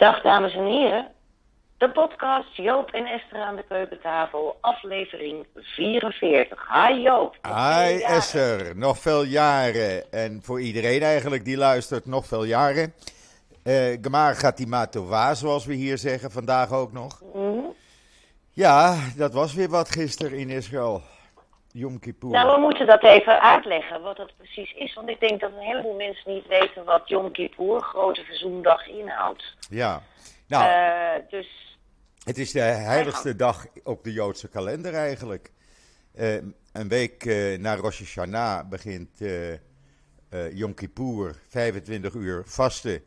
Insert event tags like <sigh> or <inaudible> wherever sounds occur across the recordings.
Dag dames en heren. De podcast Joop en Esther aan de keukentafel, aflevering 44. Hi Joop. Hi Esther, nog veel jaren. En voor iedereen eigenlijk die luistert, nog veel jaren. Uh, Gemar Gatimatowa, zoals we hier zeggen, vandaag ook nog. Mhm. Ja, dat was weer wat gisteren in Israël. Yom Kippur. Nou, we moeten dat even uitleggen, wat dat precies is. Want ik denk dat een heleboel mensen niet weten wat Yom Kippur, Grote Verzoendag, inhoudt. Ja, nou, Eh, dus het is de heiligste dag op de Joodse kalender eigenlijk. Eh, een week eh, na Rosh Hashanah begint Yom Kippur, 25 uur vasten.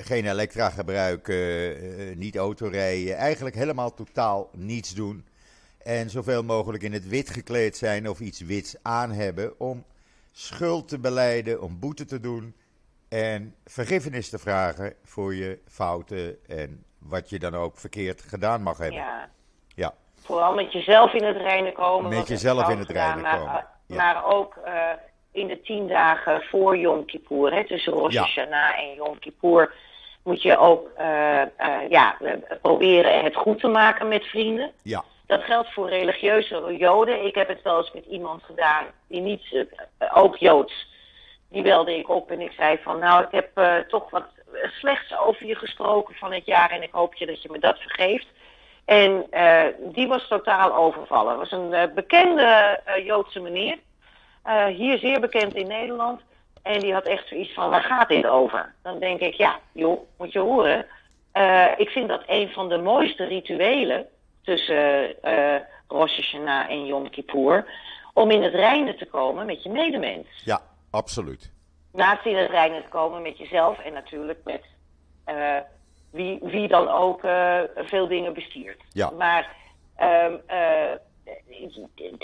Geen elektra gebruiken, niet autorijden. Eigenlijk helemaal totaal niets doen. En zoveel mogelijk in het wit gekleed zijn of iets wits aan hebben. Om schuld te beleiden, om boete te doen. En vergiffenis te vragen voor je fouten en wat je dan ook verkeerd gedaan mag hebben. ja, Ja, vooral met jezelf in het reinen komen. Met jezelf je in het reinen maar, komen, ja. Maar ook eh, in de tien dagen voor Yom Kippur, hè, tussen Rosh Ja. Hashanah en Yom Kippur, moet je ook eh, eh, ja, proberen het goed te maken met vrienden. ja, Dat geldt voor religieuze Joden. Ik heb het wel eens met iemand gedaan die niet, eh, ook Joods. Die belde ik op en ik zei van, nou, ik heb eh, toch wat slechts over je gesproken van het jaar en ik hoop je dat je me dat vergeeft. En eh, die was totaal overvallen. Het was een bekende Joodse meneer, hier zeer bekend in Nederland. En die had echt zoiets van, waar gaat dit over? Dan denk ik, ja, joh, moet je horen. Ik vind dat een van de mooiste rituelen tussen eh Rosh Hashanah en Yom Kippur. Om in het reinen te komen met je medemens. ja, absoluut. Naast in het reinen te komen met jezelf en natuurlijk met eh, wie, wie dan ook veel dingen bestiert. Ja. Maar ehm, eh,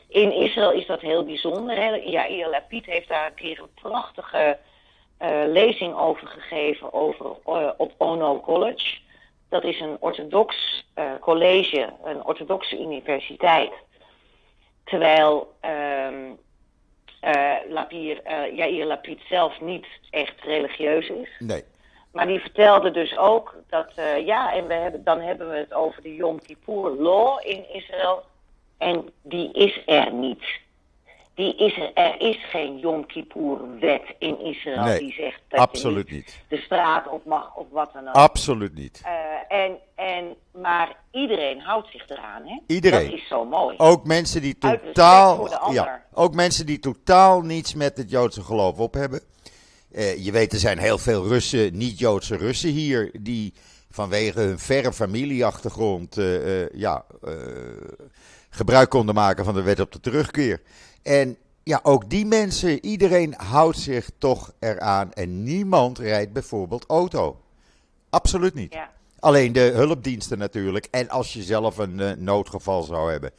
in Israël is dat heel bijzonder. Hè? Yair Lapid heeft daar een keer een prachtige lezing over gegeven over, op Ono College. Dat is een orthodox eh, college, een orthodoxe universiteit. Terwijl ehm eh, Lapir, Yair Lapid zelf niet echt religieus is. Nee, Maar die vertelde dus ook dat, eh, ja, en we hebben, dan hebben we het over de Yom Kippur Law in Israël. En die is er niet. Die is er, er is geen Yom Kippur wet in Israël Nee, die zegt dat absoluut je niet. niet de straat op mag of wat dan ook. Absoluut niet. Eh, en, en, maar iedereen houdt zich eraan, hè? Iedereen. Dat is zo mooi. Ook mensen die totaal, ja, ook mensen die totaal niets met het Joodse geloof op hebben. Eh, je weet, er zijn heel veel Russen, niet-Joodse Russen hier, die vanwege hun verre familieachtergrond eh, ja, gebruik konden maken van de wet op de terugkeer. En ja, ook die mensen, iedereen houdt zich toch eraan en niemand rijdt bijvoorbeeld auto. Absoluut niet. Ja. Alleen de hulpdiensten natuurlijk. En als je zelf een eh, noodgeval zou hebben.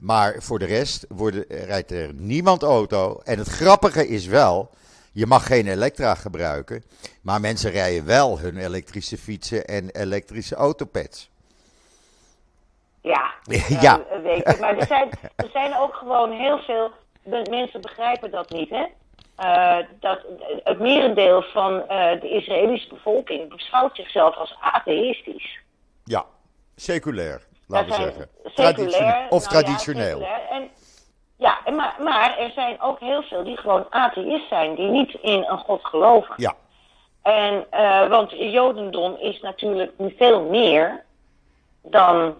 Maar voor de rest worden, rijdt er niemand auto. En het grappige is wel, je mag geen elektra gebruiken. Maar mensen rijden wel hun elektrische fietsen en elektrische autopads. Ja, Ja. eh, weet je. Maar er zijn, er zijn ook gewoon heel veel. mensen begrijpen dat niet, hè? Eh, dat het merendeel van eh, de Israëlische bevolking beschouwt zichzelf als atheïstisch. Ja, seculair, laten we zeggen. seculair. Of nou ja, traditioneel. En, ja, en maar, maar er zijn ook heel veel die gewoon atheïst zijn, die niet in een God geloven. Ja, En, eh, want Jodendom is natuurlijk veel meer dan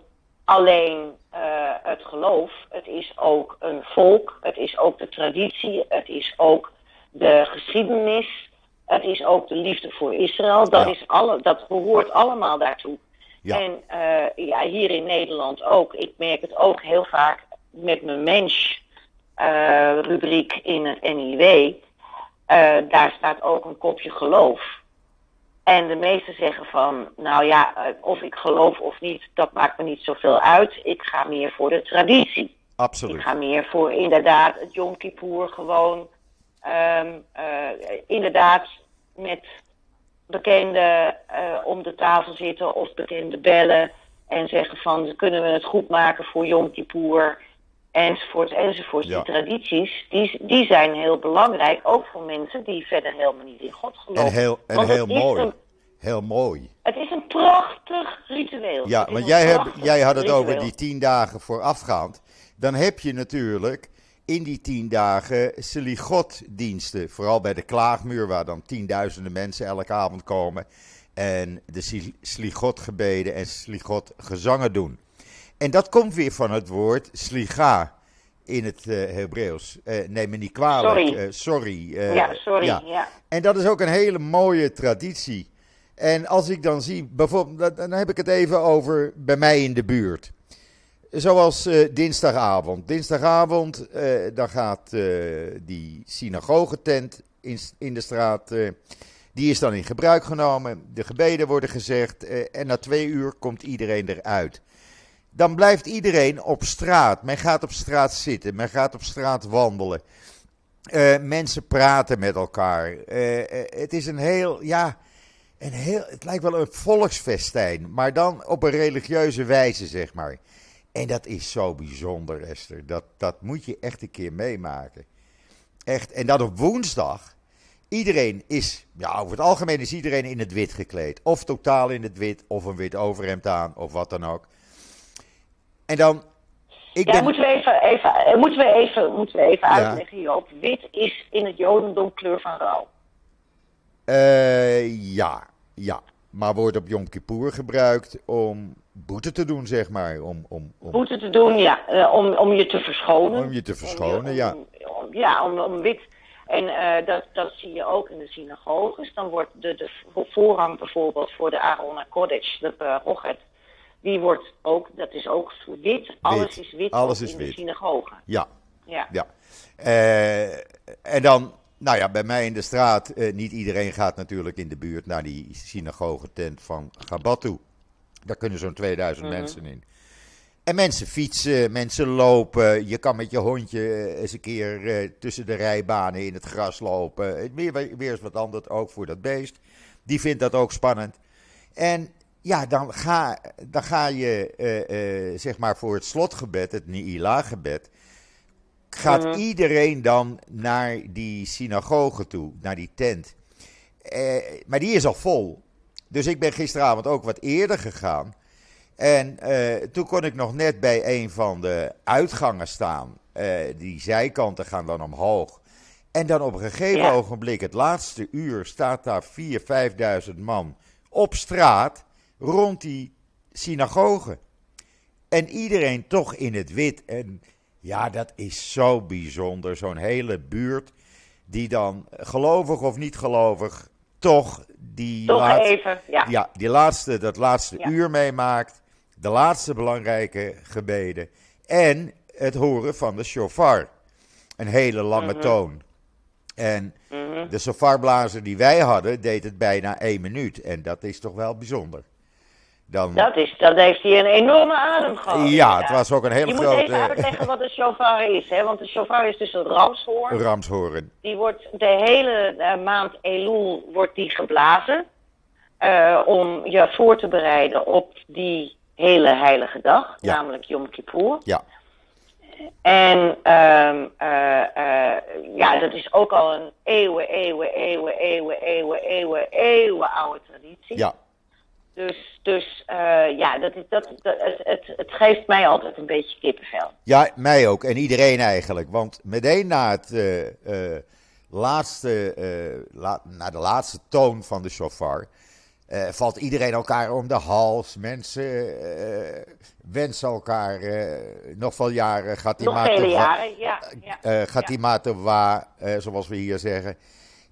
alleen eh, het geloof. Het is ook een volk, het is ook de traditie, het is ook de geschiedenis, het is ook de liefde voor Israël. Dat, Ja. is alle, dat behoort allemaal daartoe. Ja. En eh, ja, hier in Nederland ook. Ik merk het ook heel vaak met mijn mens eh, in het NIW. Daar staat ook een kopje geloof. En de meesten zeggen van, nou ja, eh, of ik geloof of niet, dat maakt me niet zoveel uit. Ik ga meer voor de traditie. Ik absoluut. ga meer voor inderdaad het Yom Kippur gewoon, ehm, eh, inderdaad met bekenden eh, om de tafel zitten of bekenden bellen en zeggen van, kunnen we het goed maken voor Yom Kippur, enzovoort, enzovoort. Ja. Die tradities, die, die zijn heel belangrijk, ook voor mensen die verder helemaal niet in God geloven. En heel, en heel mooi. een- heel mooi. Het is een prachtig ritueel. Ja, want jij, jij had het over die tien dagen voorafgaand. Dan heb je natuurlijk in die tien dagen Seligot-diensten. Vooral bij de Klaagmuur, waar dan tienduizenden mensen elke avond komen. En de Sligot-gebeden en Sligot-gezangen doen. En dat komt weer van het woord sliga in het eh, Hebreeuws. Eh, neem me niet kwalijk. Sorry. eh, sorry. ja, sorry. Ja. En dat is ook een hele mooie traditie. En als ik dan zie, bijvoorbeeld, dan- heb ik het even over bij mij in de buurt. Zoals dinsdagavond. Dinsdagavond, dan gaat die synagogetent in, in de straat, die is dan in gebruik genomen. De gebeden worden gezegd en na twee uur komt iedereen eruit. Dan blijft iedereen op straat. Men gaat op straat zitten, men gaat op straat wandelen. Eh, mensen praten met elkaar. Eh, eh, het is een heel, ja, een heel, het lijkt wel een volksfestijn, maar dan op een religieuze wijze, zeg maar. En dat is zo bijzonder, Esther. Dat, dat moet je echt een keer meemaken. Echt. En dan op woensdag. Iedereen is, ja, over het algemeen is iedereen in het wit gekleed. Of totaal in het wit, of een wit overhemd aan, of wat dan ook. En dan, ik Ja, ben... moeten we even, even, eh, moeten we even, moeten we even Ja. uitleggen, Joop. Wit is in het Jodendom kleur van rouw. Eh, ja, ja. Maar wordt op Yom Kippur gebruikt om boete te doen, zeg maar. Om, om, om, Boete te doen, ja, eh, om, om je te verschonen. om je te verschonen, Om- ja. om- ja, om, om wit. En dat, dat zie je ook in de synagoges. Dan wordt de, de voorrang bijvoorbeeld voor de Aaron Kodesh, de uh, Rochet, die wordt ook, dat is ook wit. Alles is wit Alles is in wit. de synagoge. Ja, Ja. ja. Eh, en dan, nou ja, bij mij in de straat, eh, niet iedereen gaat natuurlijk in de buurt naar die synagogetent van Gabat toe. Daar kunnen zo'n 2000 Mhm. mensen in. En mensen fietsen, mensen lopen. Je kan met je hondje eh, eens een keer tussen de rijbanen in het gras lopen. Weer, weer eens wat anders ook voor dat beest. Die vindt dat ook spannend. En ja, dan ga, dan ga je eh, eh, zeg maar voor het slotgebed, het Ni'ilah-gebed. Gaat Mhm. iedereen dan naar die synagoge toe, naar die tent. Eh, maar die is al vol. Dus ik ben gisteravond ook wat eerder gegaan. En toen kon ik nog net bij een van de uitgangen staan. Die zijkanten gaan dan omhoog. En dan op een gegeven Ja. ogenblik, het laatste uur, staat daar 4.000, 5.000 man op straat rond die synagoge. En iedereen toch in het wit. En ja, dat is zo bijzonder. Zo'n hele buurt die dan, gelovig of niet gelovig, toch die Toch even, ja. ja, die laatste, dat laatste Ja. uur meemaakt. De laatste belangrijke gebeden. En het horen van de shofar. Een hele lange Mhm. toon. En de shofarblazer die wij hadden, deed het bijna één minuut. En dat is toch wel bijzonder. Dan, Dat, is, dat heeft hij een enorme adem gehad. ja, het was ook een hele Je moet grote even uitleggen wat een shofar is, hè? want de shofar is dus een ramshoorn. ramshoorn. Die wordt de hele eh, maand Elul wordt die geblazen. eh, om je voor te bereiden op die hele heilige dag, Ja. namelijk Yom Kippur. Ja, En ehm, eh, eh, ja, dat is ook al een eeuwen, eeuwen, eeuwen, eeuwen, eeuwen, eeuwen, eeuwen oude traditie. ja. Dus, dus eh, ja, dat is, dat, dat, het, het, het geeft mij altijd een beetje kippenvel. Ja, mij ook. En iedereen eigenlijk. Want meteen na, het, eh, eh, laatste, la- na de laatste toon van de shofar... valt iedereen elkaar om de hals. Mensen wensen elkaar nog veel jaren. Gaat die Nog vele jaren, ja. ja. gaat die Matova, zoals we hier zeggen.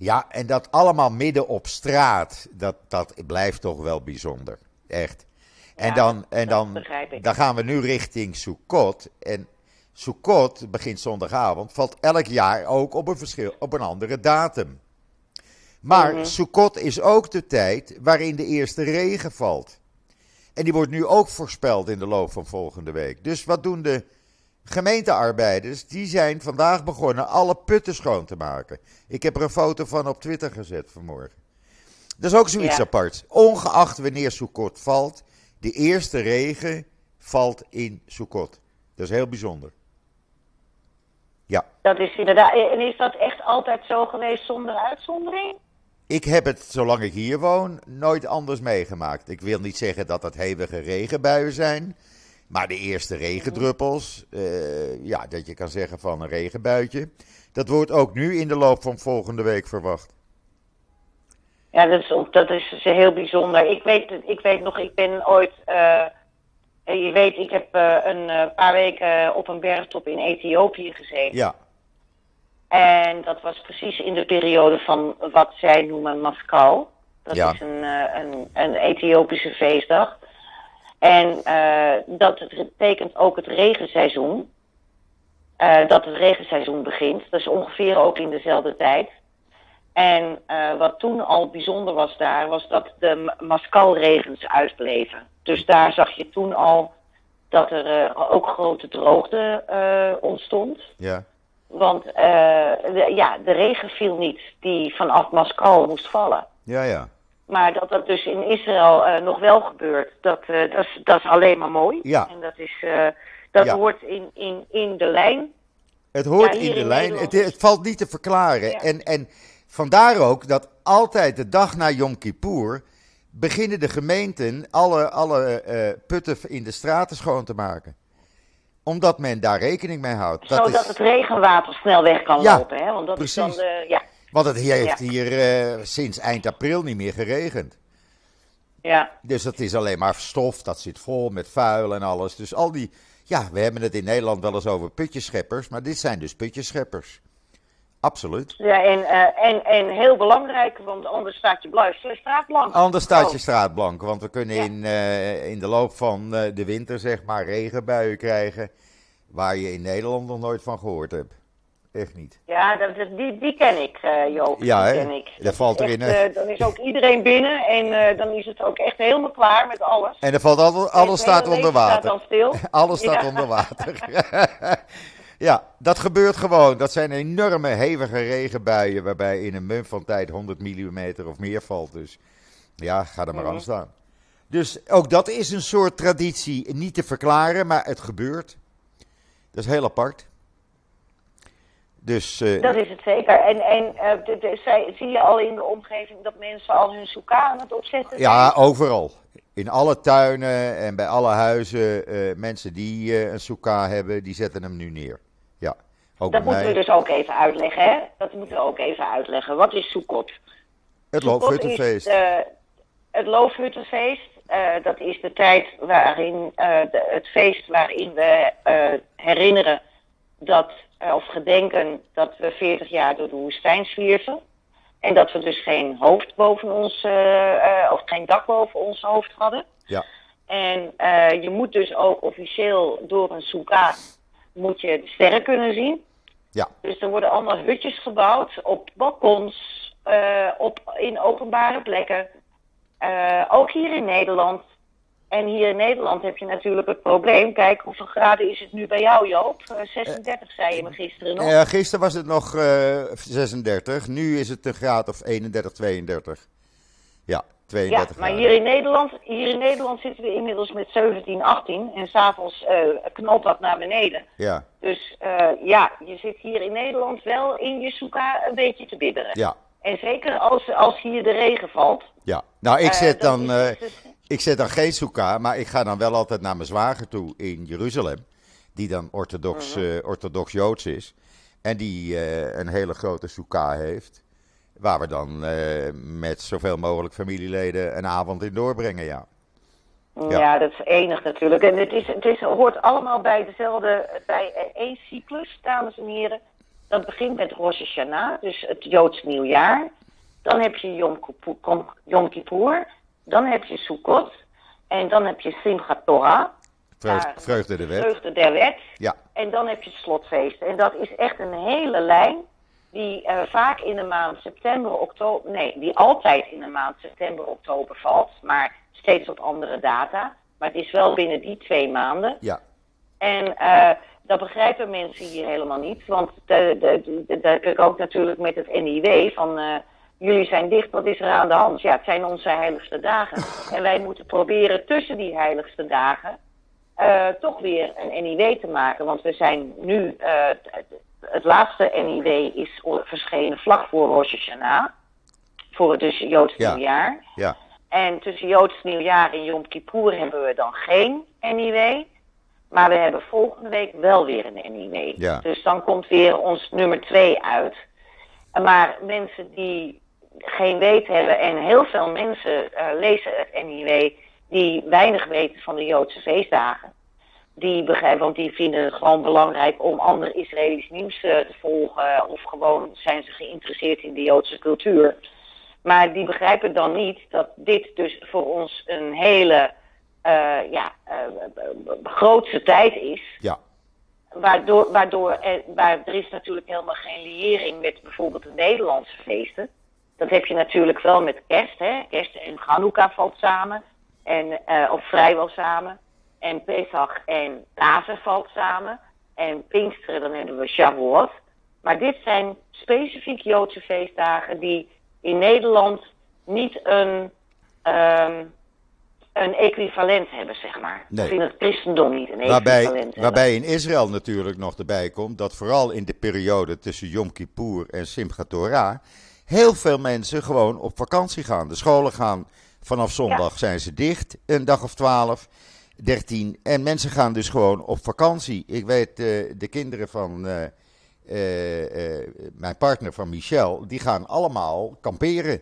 Ja, en dat allemaal midden op straat, dat, dat blijft toch wel bijzonder. Echt. En, Ja, dan, en dan, dan gaan we nu richting Sukkot. En Sukkot begint zondagavond, valt elk jaar ook op een, verschil, op een andere datum. Maar. Sukkot is ook de tijd waarin de eerste regen valt. En die wordt nu ook voorspeld in de loop van volgende week. Dus wat doen de gemeentearbeiders? Die zijn vandaag begonnen alle putten schoon te maken. Ik heb er een foto van op Twitter gezet vanmorgen. Dat is ook zoiets Ja. aparts. Ongeacht wanneer Sukkot valt, de eerste regen valt in Sukkot. Dat is heel bijzonder. Ja, Dat is inderdaad. En is dat echt altijd zo geweest zonder uitzondering? ik heb het, zolang ik hier woon, nooit anders meegemaakt. Ik wil niet zeggen dat het hevige regenbuien zijn. Maar de eerste regendruppels, uh, ja, dat je kan zeggen van een regenbuitje. Dat wordt ook nu in de loop van volgende week verwacht. Ja, dat is, dat is heel bijzonder. Ik weet, ik weet nog, ik ben ooit. Uh, je weet, ik heb uh, een paar weken op een bergtop in Ethiopië gezeten. Ja. En dat was precies in de periode van wat zij noemen Maskal. Dat is een, een, een Ethiopische feestdag. En uh, dat betekent ook het regenseizoen. Uh, dat het regenseizoen begint. Dat is ongeveer ook in dezelfde tijd. En uh, wat toen al bijzonder was daar, was dat de mascalregens uitbleven. Dus daar zag je toen al dat er ook grote droogte ontstond. Ja. Want de, ja, de regen viel niet die vanaf Mascal moest vallen. Ja, ja. Maar dat dat dus in Israël uh, nog wel gebeurt, dat, uh, dat, is, dat is alleen maar mooi. Ja. En dat, is, uh, dat ja. hoort in, in, in de lijn. Het hoort ja, in de in lijn. Het, het, valt niet te verklaren. Ja. En, en vandaar ook dat altijd de dag na Yom Kippur beginnen de gemeenten alle, alle putten in de straten schoon te maken omdat men daar rekening mee houdt. Dat Zodat is... het regenwater snel weg kan lopen. Hè? Want dat precies. is dan de, ja. Want het heeft ja. hier uh, sinds eind april niet meer geregend. Ja. Dus dat is alleen maar stof, dat zit vol met vuil en alles. Dus al die, ja, we hebben het in Nederland wel eens over putjescheppers, maar dit zijn dus putjescheppers. Absoluut. Ja, en, uh, en, en heel belangrijk, want anders staat je straat blank. Anders staat je straat blank, want we kunnen ja. in, uh, in de loop van de winter zeg maar regenbuien krijgen waar je in Nederland nog nooit van gehoord hebt. Echt niet. Ja, dat, die, die ken ik, uh, Joop. Ja, die ken ik. Dat valt erin. Echt, uh, dan is ook iedereen binnen en uh, dan is het ook echt helemaal klaar met alles. En er valt alles, alles staat onder water. Staat dan stil. <laughs> alles staat ja. onder water. <laughs> <laughs> ja, dat gebeurt gewoon. Dat zijn enorme hevige regenbuien waarbij in een mum van tijd 100 mm of meer valt. Dus ja, ga er maar Mhm. aan staan. Dus ook dat is een soort traditie, niet te verklaren, maar het gebeurt. Dat is heel apart. Dus, uh, dat is het zeker. En, en uh, de, de, zij, zie je al in de omgeving dat mensen al hun soeka aan het opzetten zijn? Ja, overal. In alle tuinen en bij alle huizen. Uh, mensen die een soeka hebben, die zetten hem nu neer. Ja, ook dat moeten mij. we dus ook even uitleggen, hè? Dat moeten we ook even uitleggen. Wat is Soekot? Het loofhuttenfeest. Het loofhuttenfeest. dat is de tijd waarin, de, het feest waarin we herinneren dat of gedenken dat we 40 jaar door de woestijn zwierven. En dat we dus geen hoofd boven ons, uh, uh, of geen dak boven ons hoofd hadden. Ja. En uh, je moet dus ook officieel door een soeka moet je de sterren kunnen zien. Ja. Dus er worden allemaal hutjes gebouwd op balkons, op, in openbare plekken. ook hier in Nederland. En hier in Nederland heb je natuurlijk het probleem. Kijk, hoeveel graden is het nu bij jou, Joop? Uh, 36 zei je me gisteren nog. Ja, gisteren was het nog uh, 36. Nu is het een graad of 31, 32. Ja, 32 Ja, maar hier in, Nederland, hier in Nederland zitten we inmiddels met 17, 18. En s'avonds uh, knalt dat naar beneden. Ja. Dus uh, ja, je zit hier in Nederland wel in je soeka een beetje te bibberen. Ja. En zeker als, als hier de regen valt. Ja, nou ik zet Uh, dan... is dus- <laughs> Ik zet dan geen soeka, maar ik ga dan wel altijd naar mijn zwager toe in Jeruzalem. Die dan orthodox, Mhm. uh, orthodox Joods is. En die een hele grote soeka heeft. Waar we dan met zoveel mogelijk familieleden een avond in doorbrengen, ja. Ja. ja, dat is enig natuurlijk. En het, is, het is, hoort allemaal bij dezelfde, bij één cyclus, dames en heren. Dat begint met Rosh Hashanah, dus het Joods nieuwjaar. Dan heb je Yom Kippur, Yom Kippur dan heb je Sukkot. En dan heb je Simchat Torah. Vreugde, ja, vreugde de wet. Vreugde der wet. Ja. En dan heb je het slotfeest. En dat is echt een hele lijn die uh, vaak in de maand september, oktober... Nee, die altijd in de maand september, oktober valt. Maar steeds op andere data. Maar het is wel binnen die twee maanden. Ja. En uh, dat begrijpen mensen hier helemaal niet. Want dat heb ik ook natuurlijk met het NIW van... Uh, jullie zijn dicht, wat is er aan de hand? Ja, het zijn onze heiligste dagen. <laughs> En wij moeten proberen tussen die heiligste dagen uh, toch weer een NIW te maken. Want we zijn nu, uh, het laatste NIW is verschenen vlak voor Rosh Hashanah. voor het dus Joods Ja. nieuwjaar. Ja, En tussen Joods nieuwjaar en Yom Kippur hebben we dan geen NIW. Maar we hebben volgende week wel weer een NIW. Ja. Dus dan komt weer ons nummer 2 uit. Maar mensen die geen weet hebben en heel veel mensen eh, lezen het NIW die weinig weten van de Joodse feestdagen. Die begrijpen, want die vinden het gewoon belangrijk om ander Israëlisch nieuws eh, te volgen. Of gewoon zijn ze geïnteresseerd in de Joodse cultuur. Maar die begrijpen dan niet dat dit dus voor ons een hele eh, ja, grootste tijd is. ja, Waardoor, waardoor er, waar, er is natuurlijk helemaal geen liëring met bijvoorbeeld de Nederlandse feesten. Dat heb je natuurlijk wel met kerst. Hè? Kerst en Hanukkah valt samen. En, eh, of vrijwel samen. En Pesach en Pasen valt samen. En Pinksteren, dan hebben we Shavuot. Maar dit zijn specifiek Joodse feestdagen die in Nederland niet een, ehm, een equivalent hebben, zeg maar. Nee. In het christendom niet een Waarbij, equivalent hebben. waarbij in Israël natuurlijk nog erbij komt dat vooral in de periode tussen Yom Kippur en Simchat Torah heel veel mensen gewoon op vakantie gaan. De scholen gaan vanaf zondag zijn ze dicht, een dag of 12, 13. En mensen gaan dus gewoon op vakantie. Ik weet, eh, de kinderen van eh, eh, mijn partner van Michel, die gaan allemaal kamperen.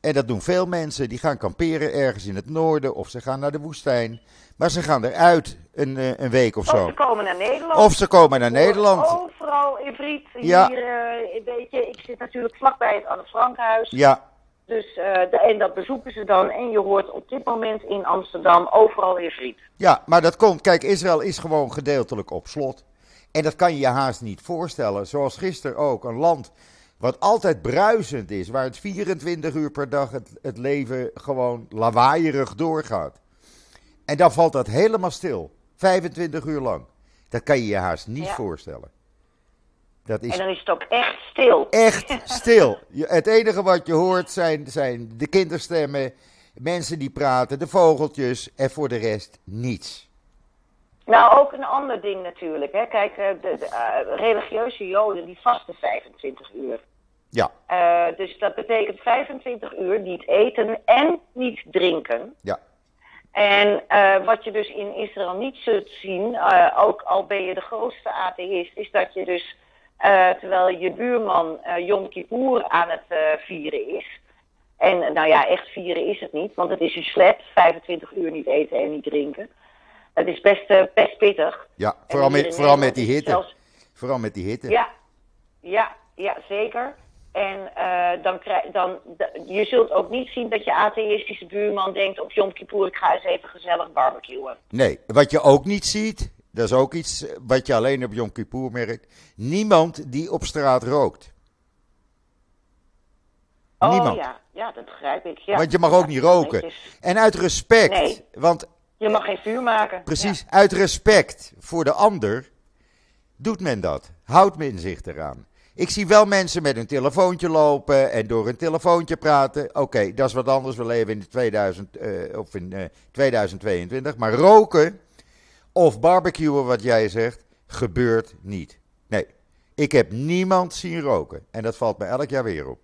En dat doen veel mensen. Die gaan kamperen ergens in het noorden of ze gaan naar de woestijn. Maar ze gaan eruit een, eh, een week of Of zo. ze komen naar Nederland. Of ze komen naar Nederland. Overal in Vriet. Ja. Hier, eh, weet je, ik zit natuurlijk vlakbij het Anne Frankhuis. Ja, Dus, eh, de, en dat bezoeken ze dan. En je hoort op dit moment in Amsterdam overal in Vriet. ja, maar dat komt. Kijk, Israël is gewoon gedeeltelijk op slot. En dat kan je je haast niet voorstellen. Zoals gisteren ook. Een land wat altijd bruisend is. Waar het 24 uur per dag het, het leven gewoon lawaaierig doorgaat. En dan valt dat helemaal stil. 25 uur lang. Dat kan je je haast niet Ja. voorstellen. Dat is En dan is het ook echt stil. echt <laughs> stil. Je- Het enige wat je hoort zijn, zijn de kinderstemmen, mensen die praten, de vogeltjes en voor de rest niets. Nou, ook een ander ding natuurlijk. Hè. Kijk, eh, de, de, eh, religieuze joden die vasten 25 uur. Ja, Eh, dus dat betekent 25 uur niet eten en niet drinken. ja, En eh, wat je dus in Israël niet zult zien, eh, ook al ben je de grootste atheïst, is dat je dus, eh, terwijl je buurman Yom Kippur aan het vieren is. En nou ja, echt vieren is het niet, want het is een slet, 25 uur niet eten en niet drinken. Het is best, best pittig. ja. Vooral met, vooral met die hitte. zelfs- Vooral met die hitte. ja, ja, ja, zeker. En eh, dan krijg, dan, je zult ook niet zien dat je atheïstische buurman denkt op Yom Kippur, ik ga eens even gezellig barbecuen. Nee, wat je ook niet ziet, dat is ook iets eh, wat je alleen op Yom Kippur merkt. Niemand die op straat rookt. Oh Niemand. ja, ja, dat begrijp ik. Ja. Want je mag ook Ja, niet roken. En uit respect, Nee. want Je mag geen vuur maken. Precies, uit respect voor de ander doet men dat. Houdt men zich eraan. Ik zie wel mensen met hun telefoontje lopen en door hun telefoontje praten. Oké, dat is wat anders. We leven in de 2000, eh, of in, eh, 2022. Maar roken of barbecuen, wat jij zegt, gebeurt niet. Nee, ik heb niemand zien roken. En dat valt me elk jaar weer op.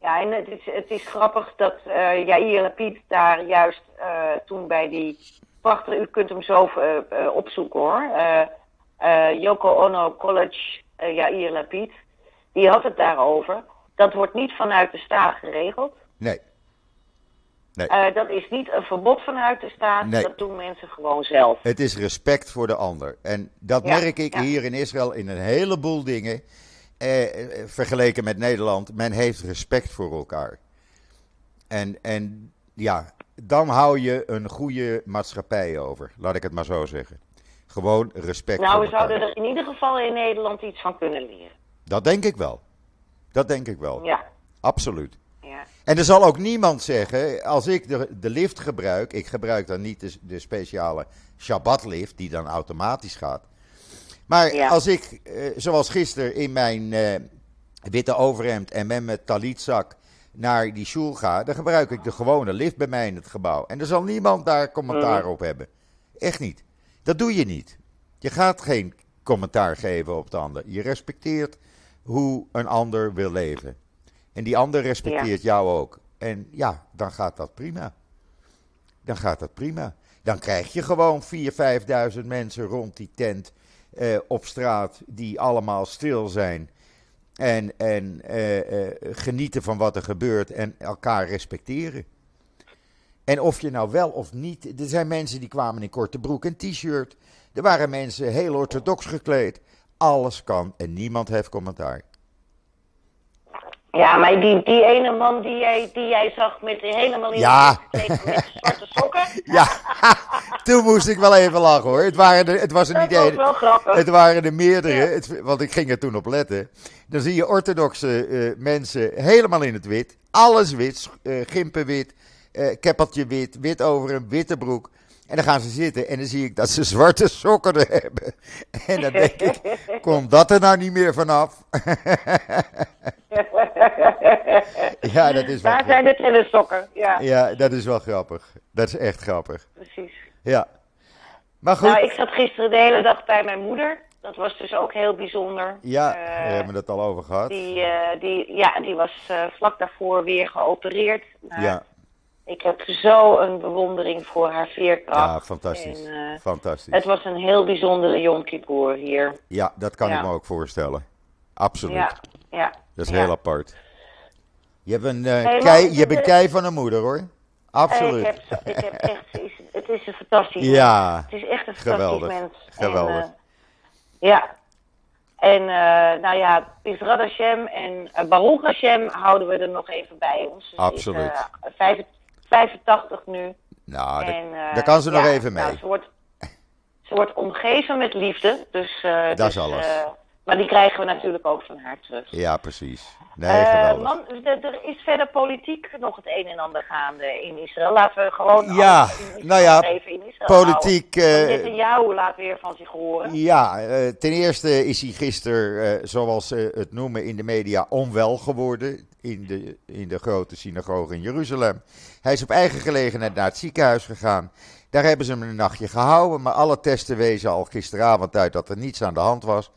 Ja, en het is, het is grappig dat eh Jair Lapid daar juist eh, toen bij die prachtige, u kunt hem zo eh, eh, opzoeken hoor, eh eh, Yoko Ono College eh Jair Lapid, die had het daarover. Dat wordt niet vanuit de staat geregeld. Nee, Eh, dat is niet een verbod vanuit de staat, Nee. dat doen mensen gewoon zelf. Het is respect voor de ander. En dat Ja, merk ik ja. hier in Israël in een heleboel dingen. Eh, eh, vergeleken met Nederland. Men heeft respect voor elkaar. En, en ja, dan hou je een goede maatschappij over. Laat ik het maar zo zeggen. Gewoon respect Nou, we zouden er in ieder geval in Nederland iets van kunnen leren. Dat denk ik wel. Dat denk ik wel. Ja, Absoluut. ja. En er zal ook niemand zeggen, als ik de, de lift gebruik, ik gebruik dan niet de, de speciale Shabbat-lift die dan automatisch gaat. Maar Ja. als ik, eh, zoals gisteren, in mijn eh, witte overhemd en met mijn talitzak naar die shul ga, dan gebruik ik de gewone lift bij mij in het gebouw. En er zal niemand daar commentaar Mhm. op hebben. Echt niet. Dat doe je niet. Je gaat geen commentaar geven op de ander. Je respecteert hoe een ander wil leven. En die ander respecteert jou ook. En ja, dan gaat dat prima. Dan gaat dat prima. Dan krijg je gewoon 4.000, 5.000 mensen rond die tent eh, op straat die allemaal stil zijn. En, en eh, eh, genieten van wat er gebeurt en elkaar respecteren. En of je nou wel of niet. Er zijn mensen die kwamen in korte broek en t-shirt. Er waren mensen heel orthodox gekleed. Alles kan en niemand heeft commentaar. Ja, maar die, die ene man die jij, die jij zag met helemaal in Ja. met zwarte sokken. <laughs> Ja, <laughs> toen moest ik wel even lachen hoor. Het, waren er, het was er Dat niet één. Het waren er meerdere, Ja. het, want ik ging er toen op letten. Dan zie je orthodoxe eh, mensen helemaal in het wit. Alles wit, eh gimpen eh, keppeltje wit, wit over een witte broek. En dan gaan ze zitten en dan zie ik dat ze zwarte sokken er hebben. <laughs> En dan denk ik, komt dat er nou niet meer vanaf? <laughs> ja, dat is wel Daar grappig. zijn de tennissokken. Ja, Ja, dat is wel grappig. Dat is echt grappig. precies. Ja. Maar goed. Nou, ik zat gisteren de hele dag bij mijn moeder. Dat was dus ook heel bijzonder. Ja, Eh, we hebben het al over gehad. Die, eh, die, ja, die was vlak daarvoor weer geopereerd. Ja, Ik heb zo een bewondering voor haar veerkracht. ja, fantastisch. En, eh, Fantastisch. het was een heel bijzondere Yom Kippur hier. Ja, dat kan Ja. ik me ook voorstellen. Absoluut. Ja, ja. Dat is ja. heel apart. Je hebt een, eh, Hey, kei, je hebt een de- kei van een moeder hoor. Absoluut. Ik heb, ik heb echt, het is een fantastisch Ja, Het is echt een fantastisch geweldig. mens. Geweldig. En, eh, ja. En eh, nou ja, Israël Hashem en uh, Baruch Hashem houden we er nog even bij ons. Absoluut. Eh, vijf- 85 nu. nou, en, eh, daar kan ze nog ja, even mee. nou, ze, wordt, ze wordt omgeven met liefde. Dus, eh, Dat dus, is alles. Maar die krijgen we natuurlijk ook van haar terug. Ja, precies. Nee, Eh, geweldig. man, er is verder politiek nog het een en ander gaande in Israël. Laten we gewoon Ja, in nou ja, even in Israël Politiek. houden. eh, Want Netanyahu laat weer van zich horen. Ja, eh, ten eerste is hij gisteren, eh, zoals ze het noemen in de media, onwel geworden in de, in de grote synagoge in Jeruzalem. Hij is op eigen gelegenheid naar het ziekenhuis gegaan. Daar hebben ze hem een nachtje gehouden, maar alle testen wezen al gisteravond uit dat er niets aan de hand was.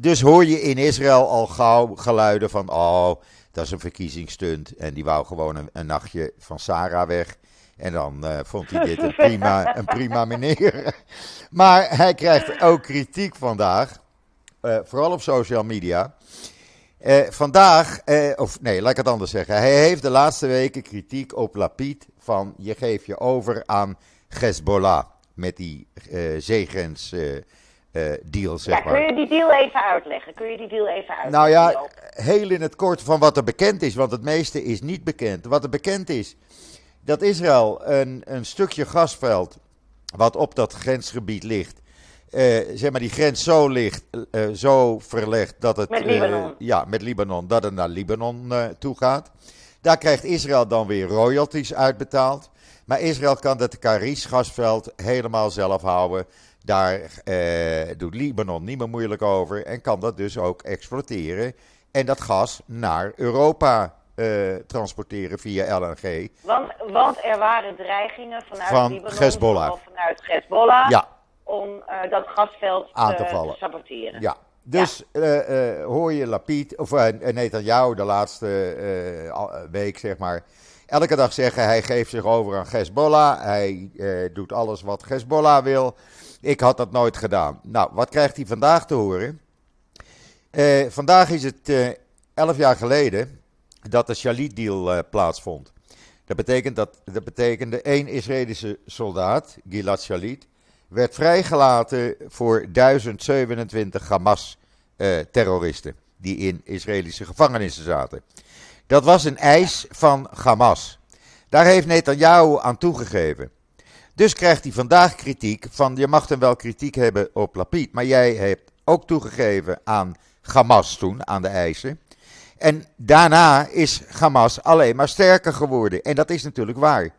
Dus hoor je in Israël al gauw geluiden van, oh, dat is een verkiezingsstunt. En die wou gewoon een, nachtje van Sarah weg. En dan eh, vond hij dit een prima, een prima meneer. <laughs> Maar hij krijgt ook kritiek vandaag, eh, vooral op social media. Eh, vandaag, of nee, laat ik het anders zeggen. Hij heeft de laatste weken kritiek op Lapid van je geeft je over aan Hezbollah. Met die zeegrens eh, eh, deal, zeg Ja, maar. kun je die deal even uitleggen? Kun je die deal even uitleggen? Nou ja, Joop? heel in het kort van wat er bekend is, want het meeste is niet bekend. Wat er bekend is, dat Israël een, een stukje gasveld wat op dat grensgebied ligt, eh, zeg maar die grens zo ligt, eh, zo verlegd dat het... Met eh, Libanon. ja, met Libanon, dat het naar Libanon eh, toe gaat. Daar krijgt Israël dan weer royalties uitbetaald. Maar Israël kan dat Karis gasveld helemaal zelf houden. Daar eh, doet Libanon niet meer moeilijk over en kan dat dus ook exploiteren. En dat gas naar Europa eh, transporteren via LNG. want, want er waren dreigingen vanuit Van Libanon, Hezbollah. vanuit Hezbollah, Ja, om eh, dat gasveld Aan te eh, vallen. saboteren. ja. Dus eh, hoor je Lapid, of uh, Netanyahu de laatste week, zeg maar, elke dag zeggen hij geeft zich over aan Hezbollah. Hij eh, doet alles wat Hezbollah wil. Ik had dat nooit gedaan. Nou, wat krijgt hij vandaag te horen? Eh, vandaag is het eh, elf jaar geleden dat de Shalit-deal eh, plaatsvond. Dat, betekent dat, dat betekende één Israëlische soldaat, Gilad Shalit, werd vrijgelaten voor 1027 Hamas-terroristen die in Israëlische gevangenissen zaten. Dat was een eis van Hamas. Daar heeft Netanyahu aan toegegeven. Dus krijgt hij vandaag kritiek van, je mag dan wel kritiek hebben op Lapid, maar jij hebt ook toegegeven aan Hamas toen, aan de eisen. En daarna is Hamas alleen maar sterker geworden. En dat is natuurlijk waar.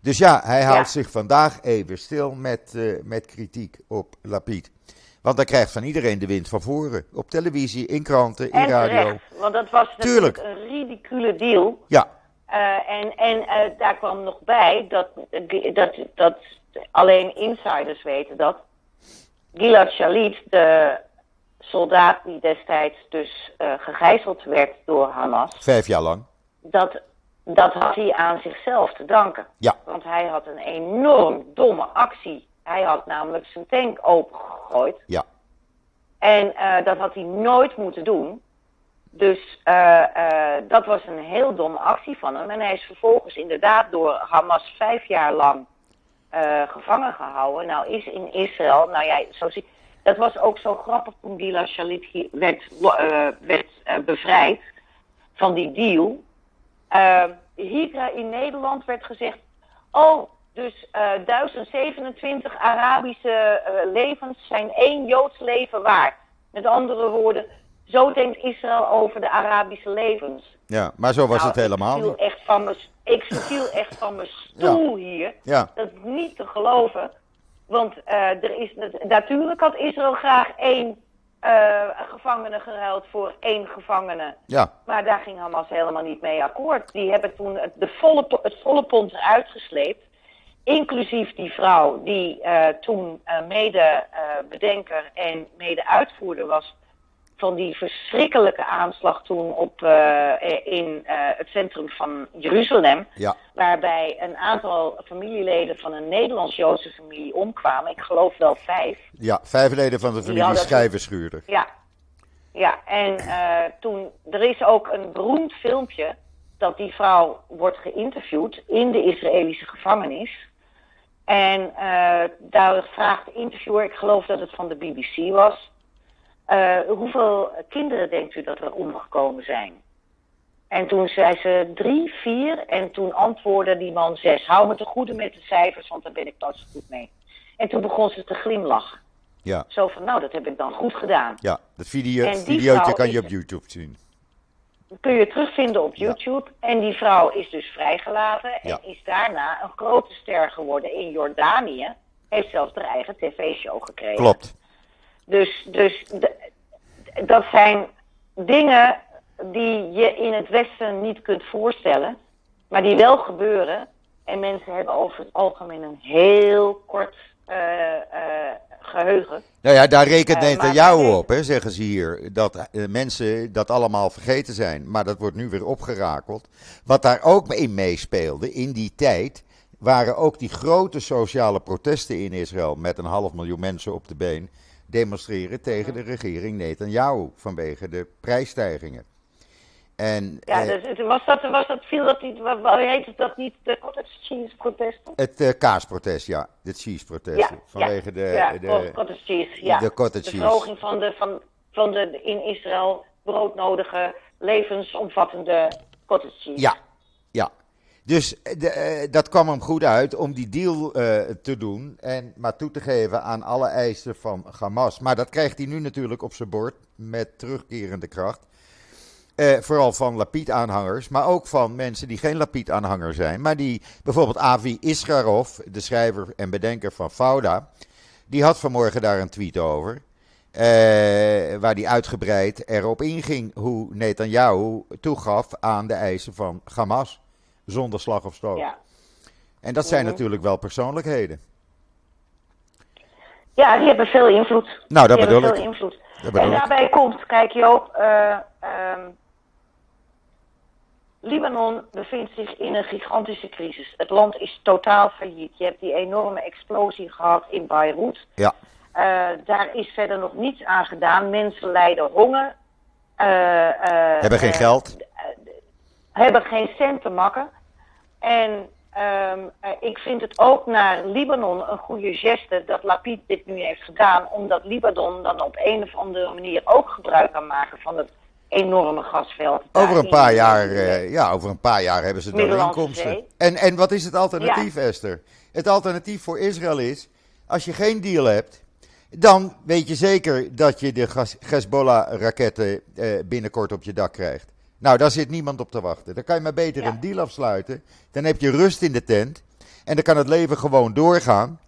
Dus ja, hij houdt zich vandaag even stil met, eh, met kritiek op Lapid. Want hij krijgt van iedereen de wind van voren. Op televisie, in kranten, in En radio. want dat was Tuurlijk. natuurlijk een ridicule deal. Ja, Eh, en en eh, daar kwam nog bij dat, dat, dat alleen insiders weten dat Gilad Shalit, de soldaat die destijds dus uh, gegijzeld werd door Hamas. Vijf jaar lang. Dat, dat had hij aan zichzelf te danken. Ja. Want hij had een enorm domme actie. Hij had namelijk zijn tank opengegooid. Ja. En uh, dat had hij nooit moeten doen. Dus uh, uh, dat was een heel domme actie van hem. En hij is vervolgens inderdaad door Hamas vijf jaar lang gevangen gehouden. Nou is in Israël, nou ja, zo zie dat was ook zo grappig toen Gila Shalit werd, werd bevrijd van die deal. hier in Nederland werd gezegd, oh, dus uh, 1027 Arabische uh, levens zijn één Joods leven waard. Met andere woorden, zo denkt Israël over de Arabische levens. Ja, maar zo was nou, het helemaal ik viel niet. Echt van mijn, ik viel echt van mijn stoel hier. Ja. Dat is niet te geloven. Want uh, er is, natuurlijk had Israël graag één uh, gevangene geruild voor één gevangene. Ja. Maar daar ging Hamas helemaal niet mee akkoord. Die hebben toen het, de volle, het volle pond eruit gesleept. Inclusief die vrouw die uh, toen uh, mede-bedenker en mede-uitvoerder was van die verschrikkelijke aanslag toen op, uh, in het centrum van Jeruzalem. Ja. Waarbij een aantal familieleden van een Nederlands-Joodse familie omkwamen. Ik geloof wel vijf. Ja, vijf leden van de familie Schrijverschuurder. Ja. Ja, en toen, er is ook een beroemd filmpje dat die vrouw wordt geïnterviewd in de Israëlische gevangenis. En uh, daar vraagt de interviewer, ik geloof dat het van de BBC was, uh, hoeveel kinderen denkt u dat er omgekomen zijn? En toen zei ze drie, vier en toen antwoordde die man zes. Hou me te goede met de cijfers, want daar ben ik zo goed mee. En toen begon ze te glimlachen. Ja. Zo van, nou, dat heb ik dan goed gedaan. Ja, dat video, videootje kan je op YouTube zien. Kun je terugvinden op YouTube. En die vrouw is dus vrijgelaten en Ja. is daarna een grote ster geworden in Jordanië. Heeft zelfs haar eigen tv-show gekregen. Klopt. Dus, dus dat zijn dingen die je in het Westen niet kunt voorstellen, maar die wel gebeuren. En mensen hebben over het algemeen een heel kort eh, eh, geheugen. Nou ja, daar rekent Eh, Netanyahu op, hè, zeggen ze hier. Dat eh, mensen dat allemaal vergeten zijn. Maar dat wordt nu weer opgerakeld. Wat daar ook in meespeelde in die tijd. waren ook die grote sociale protesten in Israël. met een half miljoen mensen op de been. demonstreren tegen de regering Netanyahu. vanwege de prijsstijgingen. En Ja, eh, dus het, was dat, was dat, viel dat niet, wat heet het dat niet, de cottage cheese protesten? het eh, kaasprotest, ja. De cheese-protesten. vanwege de, ja, de, cottage cheese, ja. de cottage de cheese. verhoging van de, van, van de in Israël broodnodige, levensomvattende cottage cheese. Ja, ja. Dus eh, de, dat kwam hem goed uit om die deal te doen en maar toe te geven aan alle eisen van Hamas. Maar dat krijgt hij nu natuurlijk op zijn bord met terugkerende kracht. Eh, vooral van Lapid-aanhangers, maar ook van mensen die geen Lapid-aanhanger zijn. Maar die, bijvoorbeeld Avi Iskarov, de schrijver en bedenker van Fauda, die had vanmorgen daar een tweet over. eh, waar die uitgebreid erop inging hoe Netanyahu toegaf aan de eisen van Hamas. Zonder slag of stoot. Ja. En dat zijn Mhm. natuurlijk wel persoonlijkheden. Ja, die hebben veel invloed. Nou, dat die bedoel hebben ik. veel invloed. Dat bedoel en ik. daarbij komt, kijk Joop, ehm, Libanon bevindt zich in een gigantische crisis. Het land is totaal failliet. Je hebt die enorme explosie gehad in Beirut. Ja, Eh, daar is verder nog niets aan gedaan. Mensen lijden honger. Eh, eh, hebben geen geld. hebben geen cent te makken. En ehm, eh, ik vind het ook naar Libanon een goede geste dat Lapid dit nu heeft gedaan. Omdat Libanon dan op een of andere manier ook gebruik kan maken van het enorme gasveld. Over een paar jaar, eh, ja, over een paar jaar hebben ze Middellandse inkomsten. En, en wat is het alternatief, Esther? Het alternatief voor Israël is, als je geen deal hebt, dan weet je zeker dat je de Hezbollah-raketten eh, binnenkort op je dak krijgt. Nou, daar zit niemand op te wachten. Dan kan je maar beter Ja. een deal afsluiten. Dan heb je rust in de tent. En dan kan het leven gewoon doorgaan.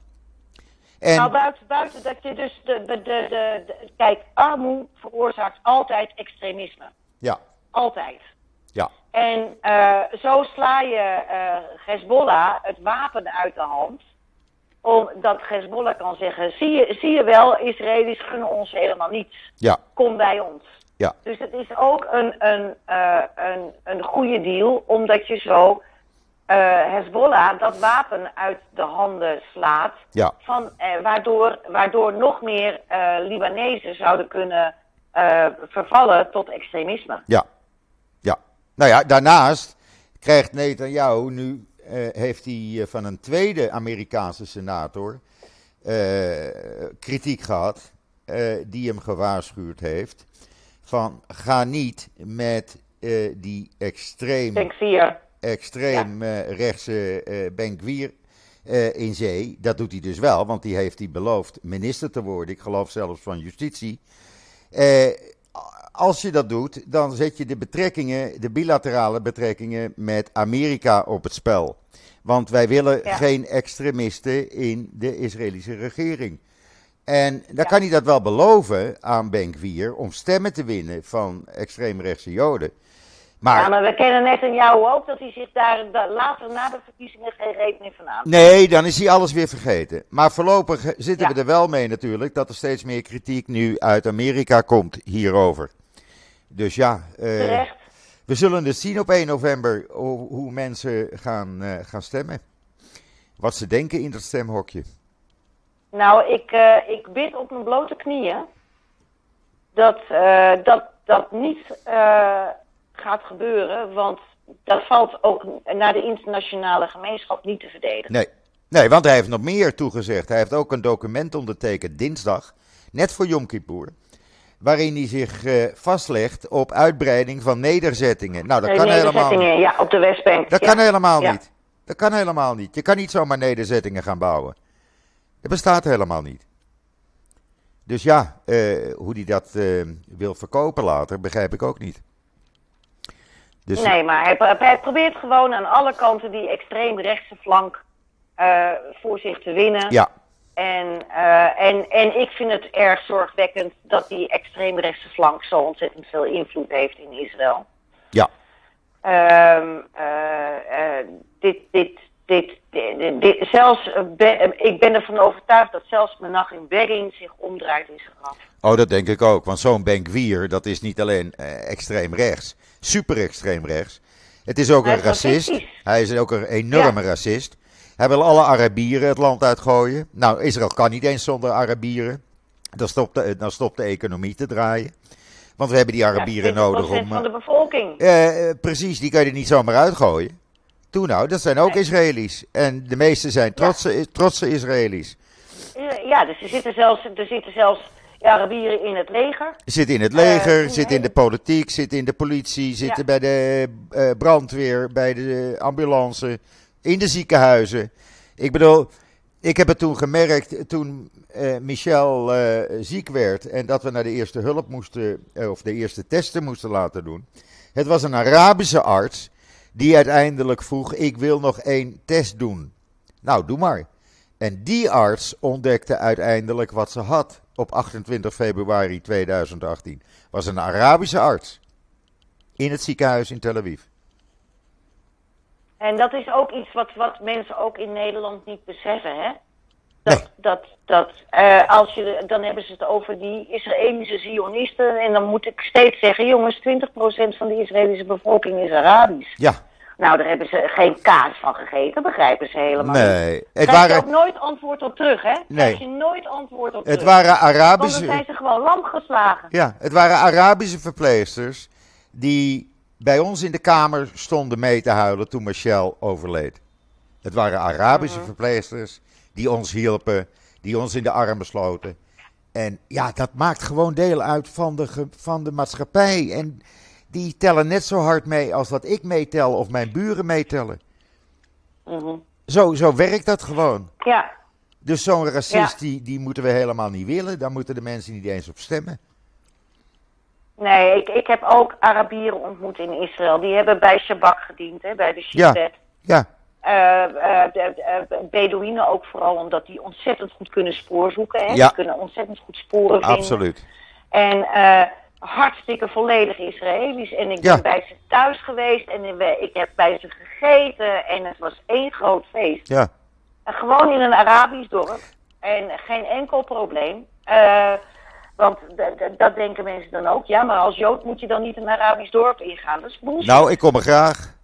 En, Nou, buiten, buiten dat je dus de, de, de, de, de- Kijk, armoede veroorzaakt altijd extremisme. ja, Altijd. ja, En eh, zo sla je eh Hezbollah het wapen uit de hand. omdat Hezbollah kan zeggen: zie je, zie je wel, Israëli's gunnen ons helemaal niets. Ja. Kom bij ons. Ja. Dus het is ook een, een, uh, een, een goede deal, omdat je zo uh, Hezbollah dat wapen uit de handen slaat. Ja. Van, uh, waardoor, waardoor nog meer Libanezen zouden kunnen vervallen tot extremisme. Ja. ja. Nou ja, daarnaast krijgt Netanyahu nu heeft hij van een tweede Amerikaanse senator kritiek gehad, die hem gewaarschuwd heeft van ga niet met die extreem, extreem ja. rechtse Benkwier in zee. Dat doet hij dus wel, want die heeft hij beloofd minister te worden. Ik geloof zelfs van justitie als je dat doet, dan zet je de betrekkingen, de bilaterale betrekkingen met Amerika op het spel. Want wij willen ja. geen extremisten in de Israëlische regering. En dan ja. kan hij dat wel beloven aan Benkwier om stemmen te winnen van extreemrechtse Joden. Maar, ja, maar we kennen net aan jou ook dat hij zich daar later na de verkiezingen geen rekening van aan. Nee, dan is hij alles weer vergeten. Maar voorlopig zitten ja. we er wel mee natuurlijk dat er steeds meer kritiek nu uit Amerika komt hierover. Dus ja, uh, we zullen dus zien op 1 november hoe, hoe mensen gaan, uh, gaan stemmen. Wat ze denken in dat stemhokje. Nou, ik, uh, ik bid op mijn blote knieën dat dat, dat niet gaat gebeuren, want dat valt ook naar de internationale gemeenschap niet te verdedigen. Nee. nee, want hij heeft nog meer toegezegd. Hij heeft ook een document ondertekend dinsdag, net voor Yom Kippur waarin hij zich uh, vastlegt op uitbreiding van nederzettingen. Nou, dat kan helemaal niet. Ja, op de Westbank. Dat ja. kan helemaal ja. niet. Dat kan helemaal niet. Je kan niet zomaar nederzettingen gaan bouwen. Dat bestaat helemaal niet. Dus ja, uh, hoe hij dat uh, wil verkopen later, begrijp ik ook niet. Dus... Nee, maar hij, hij, probeert gewoon aan alle kanten die extreemrechtse flank voor zich te winnen. Ja. En, uh, en, en ik vind het erg zorgwekkend dat die extreemrechtse flank zo ontzettend veel invloed heeft in Israël. Ja. Um, uh, uh, dit, dit, dit, dit, dit, zelfs, ik ben ervan overtuigd dat zelfs Menachem Begin zich omdraait in zijn graf. Oh, dat denk ik ook. Want zo'n Benkwier, dat is niet alleen extreem rechts, super extreem rechts. Het is ook Hij een is racist. racistisch. Hij is ook een enorme Ja. racist. Hij wil alle Arabieren het land uitgooien. Nou, Israël kan niet eens zonder Arabieren. Dan stopt de, dan stopt de economie te draaien. Want we hebben die Arabieren Ja, 20% nodig om. van de bevolking. eh, eh, precies, die kan je er niet zomaar uitgooien. Toen nou, dat zijn ook Nee. Israëli's. En de meeste zijn trotse, trotse Israëli's. Ja, dus er zitten zelfs, er zitten zelfs Arabieren in het leger. Zitten in het leger, Eh, zitten in de politiek, zitten in de politie, zitten bij de eh, brandweer, bij de ambulance, in de ziekenhuizen. Ik bedoel, ik heb het toen gemerkt toen eh, Michel ziek werd en dat we naar de eerste hulp moesten, of de eerste testen moesten laten doen. Het was een Arabische arts die uiteindelijk vroeg: Ik wil nog één test doen. Nou, doe maar. En die arts ontdekte uiteindelijk wat ze had op 28 februari 2018. Was een Arabische arts in het ziekenhuis in Tel Aviv. En dat is ook iets wat, wat mensen ook in Nederland niet beseffen, hè? Dat, Nee. dat, dat eh, als je, dan hebben ze het over die Israëlische Zionisten. En dan moet ik steeds zeggen, jongens, 20% van de Israëlische bevolking is Arabisch. Ja, Nou, daar hebben ze geen kaas van gegeten, begrijpen ze helemaal niet. nee. Daar krijg je ook nooit antwoord op terug, hè? Daar Nee. krijg je nooit antwoord op het terug. waren Want dan Arabische. zijn ze gewoon lam geslagen. Ja, het waren Arabische verpleegsters die bij ons in de kamer stonden mee te huilen toen Michel overleed. Het waren Arabische verpleegsters die ons hielpen, die ons in de armen sloten. En ja, dat maakt gewoon deel uit van de, ge- van de maatschappij. En die tellen net zo hard mee als dat ik meetel of mijn buren meetellen. Mhm. Zo, zo werkt dat gewoon. Ja, Dus zo'n racist, Ja. die, die moeten we helemaal niet willen. Daar moeten de mensen niet eens op stemmen. nee, ik, ik heb ook Arabieren ontmoet in Israël. Die hebben bij Shabak gediend, hè, bij de Ja. Shabbat. Ja, de, de- Bedouinen ook vooral omdat die ontzettend goed kunnen spoorzoeken. Hè? Ja. Die kunnen ontzettend goed sporen vinden. absoluut. En eh, hartstikke volledig Israëlisch. En ik Ja. ben bij ze thuis geweest en ik heb bij ze gegeten. En het was één groot feest. Ja. gewoon in een Arabisch dorp. En geen enkel probleem. Uh, want dat denken mensen dan ook. Ja, maar als Jood moet je dan niet een Arabisch dorp ingaan. Dat is bullshit. Nou, ik kom er graag.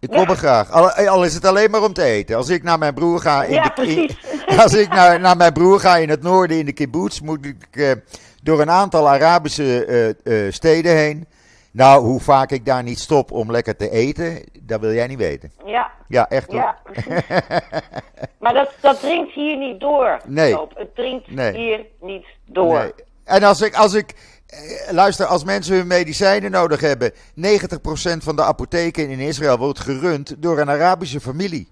Ik kom er graag. Al, al, is het alleen maar om te eten. Als ik naar mijn broer ga in ja, de in, <laughs> Als ik naar, naar mijn broer ga in het noorden in de kibbutz, moet ik uh, door een aantal Arabische uh, uh, steden heen. Nou, hoe vaak ik daar niet stop om lekker te eten, dat wil jij niet weten. Ja. Ja, echt hoor. Ja, maar dat, dat dringt hier niet door. Nee. Het dringt hier niet door. Nee. En als ik, als ik, eh, luister, als mensen hun medicijnen nodig hebben, 90% van de apotheken in Israël wordt gerund door een Arabische familie.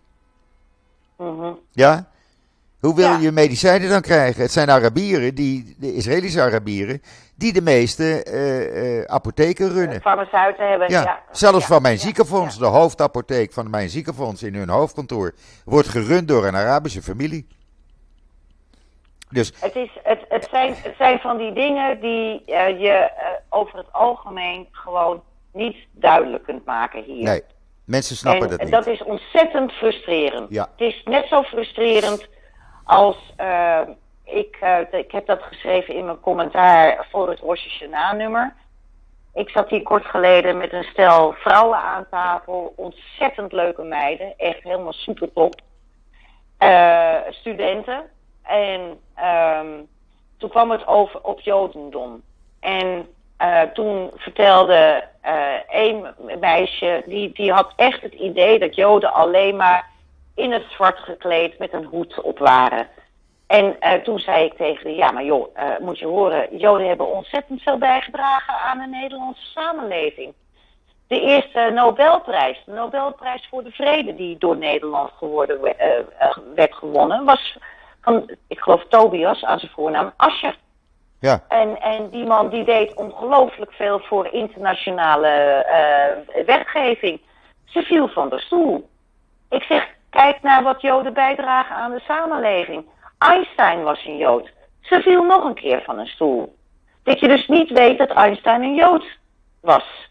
Mm Ja? Hoe wil je medicijnen dan krijgen? Het zijn Arabieren, die, de Israëlische Arabieren, die de meeste uh, uh, apotheken runnen. Farmaceuten hebben. Ja, ja. zelfs van mijn ziekenfonds, de hoofdapotheek van mijn ziekenfonds in hun hoofdkantoor, wordt gerund door een Arabische familie. Dus... Het, is, het, het, zijn, het zijn van die dingen die uh, je over het algemeen gewoon niet duidelijk kunt maken hier. Nee, mensen snappen en, dat niet. Dat is ontzettend frustrerend. Ja. Het is net zo frustrerend als ik, uh, ik heb dat geschreven in mijn commentaar voor het Rosh nummer. Ik zat hier kort geleden met een stel vrouwen aan tafel. Ontzettend leuke meiden. Echt helemaal super top. Uh, studenten. En um, toen kwam het over op Jodendom. En uh, toen vertelde een meisje, die, die had echt het idee dat Joden alleen maar in het zwart gekleed met een hoed op waren. En uh, toen zei ik tegen haar, ja, maar joh, uh, moet je horen, Joden hebben ontzettend veel bijgedragen aan de Nederlandse samenleving. De eerste Nobelprijs, de Nobelprijs voor de Vrede, die door Nederland geworden, uh, werd gewonnen, was van, ik geloof Tobias, aan zijn voornaam, Ascher. Ja. En, en die man die deed ongelooflijk veel voor internationale wetgeving. Ze viel van de stoel. Ik zeg, kijk naar wat Joden bijdragen aan de samenleving. Einstein was een Jood. Ze viel nog een keer van een stoel. Dat je dus niet weet dat Einstein een Jood was.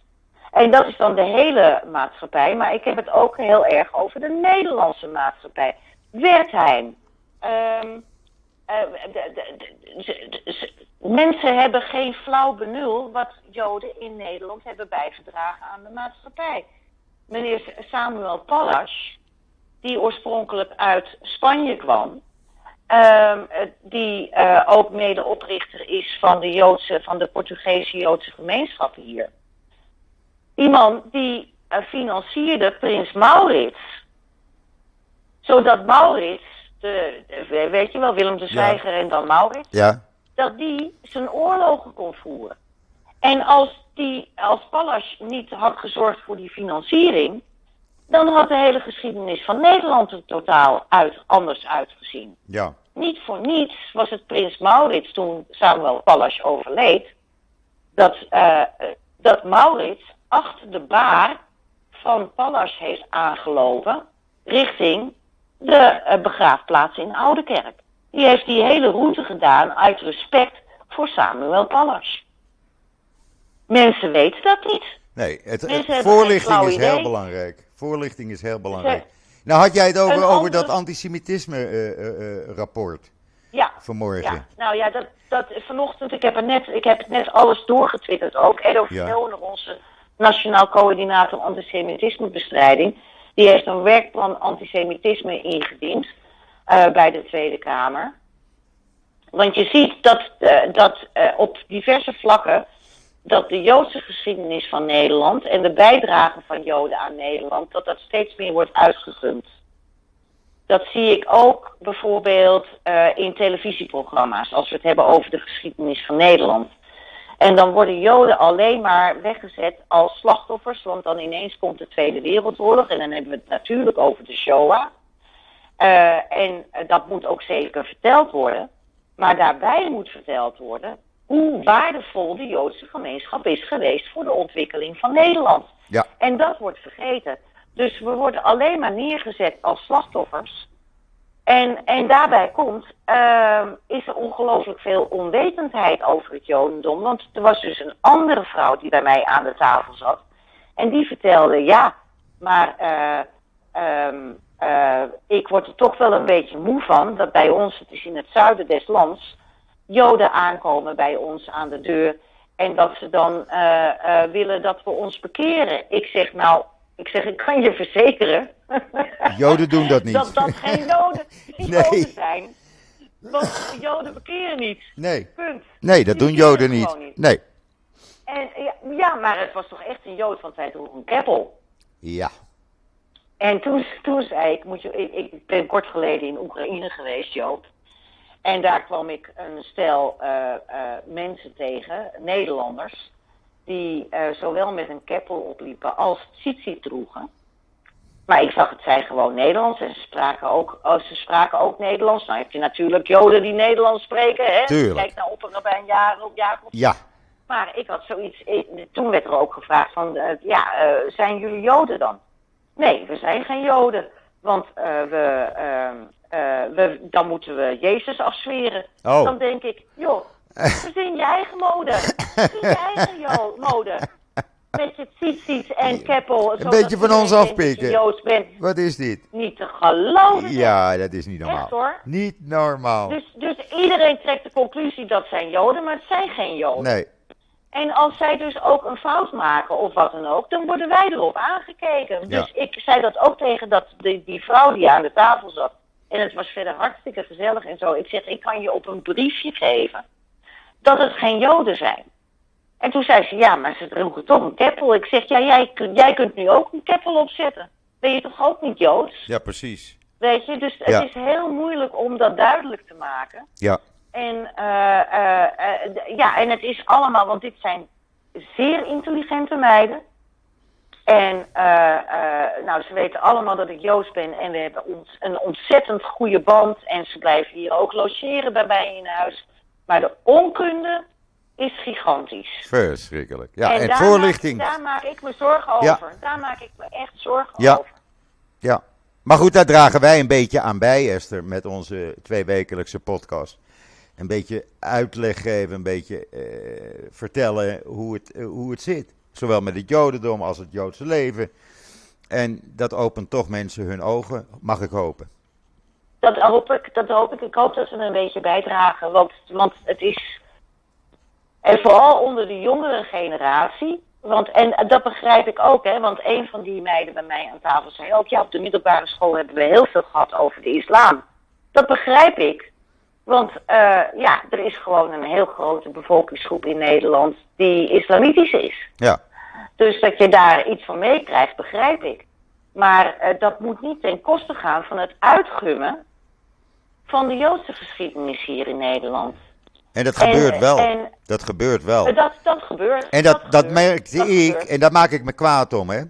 En dat is dan de hele maatschappij, maar ik heb het ook heel erg over de Nederlandse maatschappij. Wertheim. Um, mensen hebben geen flauw benul wat Joden in Nederland hebben bijgedragen aan de maatschappij. Meneer Samuel Pallas, die oorspronkelijk uit Spanje kwam, Uh, die uh, ook medeoprichter is van de Joodse, van de Portugese Joodse gemeenschap hier. Iemand die uh, financierde prins Maurits. Zodat Maurits, de, de, weet je wel, Willem de Zwijger ja. en dan Maurits. Ja. Dat die zijn oorlogen kon voeren. En als die, als Pallas niet had gezorgd voor die financiering, dan had de hele geschiedenis van Nederland er totaal uit, anders uitgezien. Ja. Niet voor niets was het prins Maurits toen Samuel Pallas overleed, dat, uh, dat Maurits achter de baar van Pallas heeft aangelopen richting de uh, begraafplaats in Oudekerk. Die heeft die hele route gedaan uit respect voor Samuel Pallas. Mensen weten dat niet. Nee, het, het voorlichting is heel belangrijk. Voorlichting is heel belangrijk. Nou had jij het over, andere... over dat antisemitisme-rapport. Uh, uh, ja. Vanmorgen. Ja. Nou ja, dat, dat vanochtend, ik heb, er net, ik heb net alles doorgetwitterd ook. Edo ja. onze Nationaal Coördinator Antisemitismebestrijding, die heeft een werkplan antisemitisme ingediend bij de Tweede Kamer. Want je ziet dat, dat op diverse vlakken dat de Joodse geschiedenis van Nederland en de bijdrage van Joden aan Nederland, dat dat steeds meer wordt uitgegund. Dat zie ik ook bijvoorbeeld uh, in televisieprogramma's, als we het hebben over de geschiedenis van Nederland. En dan worden Joden alleen maar weggezet als slachtoffers, want dan ineens komt de Tweede Wereldoorlog en dan hebben we het natuurlijk over de Shoah. Uh, en dat moet ook zeker verteld worden. Maar daarbij moet verteld worden hoe waardevol de Joodse gemeenschap is geweest voor de ontwikkeling van Nederland. Ja. En dat wordt vergeten. Dus we worden alleen maar neergezet als slachtoffers. En, en daarbij komt, uh, is er ongelooflijk veel onwetendheid over het Jodendom. Want er was dus een andere vrouw die bij mij aan de tafel zat. En die vertelde, ja, maar uh, um, uh, ik word er toch wel een beetje moe van dat bij ons, het is in het zuiden des lands, Joden aankomen bij ons aan de deur. En dat ze dan uh, uh, willen dat we ons bekeren. Ik zeg nou, ik zeg, ik kan je verzekeren. <laughs> Joden doen dat niet. Dat dat geen Joden, geen <laughs> nee. Joden zijn. Want Joden bekeren niet. Nee. Punt. Nee, dat Die doen Joden niet. Nee. En, ja, ja, maar het was toch echt een Jood, want wij droegen een keppel. Ja. En toen, toen zei ik, moet je, ik, ik ben kort geleden in Oekraïne geweest, Joop. En daar kwam ik een stel uh, uh, mensen tegen, Nederlanders, die uh, zowel met een keppel opliepen als tzitzit droegen. Maar ik zag het zij gewoon Nederlands en ze spraken ook, oh, ze spraken ook Nederlands. Nou heb je natuurlijk Joden die Nederlands spreken, hè? Tuurlijk. Kijk naar Opperbijn Jacob. Jacob. Ja. Maar ik had zoiets, ik, toen werd er ook gevraagd van, ja, zijn jullie Joden dan? Nee, we zijn geen Joden, want uh, we, we, dan moeten we Jezus afzweren. Oh. Dan denk ik, joh, verzin je eigen mode. Verzin je eigen mode. Met je tzitzit en keppel. Een beetje van ons afpikken. Bent. Wat is dit? Niet te geloven. Ja, dat is niet normaal. Echt hoor. Niet normaal. Dus, dus iedereen trekt de conclusie dat zijn Joden, maar het zijn geen Joden. Nee. En als zij dus ook een fout maken of wat dan ook, dan worden wij erop aangekeken. Ja. Dus ik zei dat ook tegen dat, die, die vrouw die aan de tafel zat. En het was verder hartstikke gezellig en zo. Ik zeg, ik kan je op een briefje geven dat het geen Joden zijn. En toen zei ze, ja, maar ze droegen toch een keppel. Ik zeg, ja, jij, jij kunt nu ook een keppel opzetten. Ben je toch ook niet Joods? Ja, precies. Weet je, dus het Ja. is heel moeilijk om dat duidelijk te maken. Ja. En, eh, eh, eh, ja, en het is allemaal, want dit zijn zeer intelligente meiden. En eh, eh, nou, ze weten allemaal dat ik Joost ben en we hebben ons een ontzettend goede band. En ze blijven hier ook logeren bij mij in huis. Maar de onkunde is gigantisch. Verschrikkelijk. Ja, en, daar voorlichting. Maak, daar maak ik me zorgen Ja. over. Daar maak ik me echt zorgen Ja. over. Ja. Maar goed, daar dragen wij een beetje aan bij, Esther, met onze tweewekelijkse podcast. Een beetje uitleg geven, een beetje eh, vertellen hoe het, hoe het zit. Zowel met het Jodendom als het Joodse leven. En dat opent toch mensen hun ogen, mag ik hopen. Dat hoop ik, dat hoop ik. Ik hoop dat er een beetje bijdragen. Want, want het is. En vooral onder de jongere generatie. Want, en dat begrijp ik ook, hè. Want een van die meiden bij mij aan tafel zei ook... Ja, op de middelbare school hebben we heel veel gehad over de islam. Dat begrijp ik. Want uh, ja, er is gewoon een heel grote bevolkingsgroep in Nederland... die islamitisch is. Ja, Dus dat je daar iets van meekrijgt, begrijp ik. Maar uh, dat moet niet ten koste gaan van het uitgummen van de Joodse geschiedenis hier in Nederland. en dat En- gebeurt wel. en- dat gebeurt wel. Uh, dat, dat gebeurt. En dat, dat gebeurt, merkte dat ik, gebeurt. en daar maak ik me kwaad om. Hè.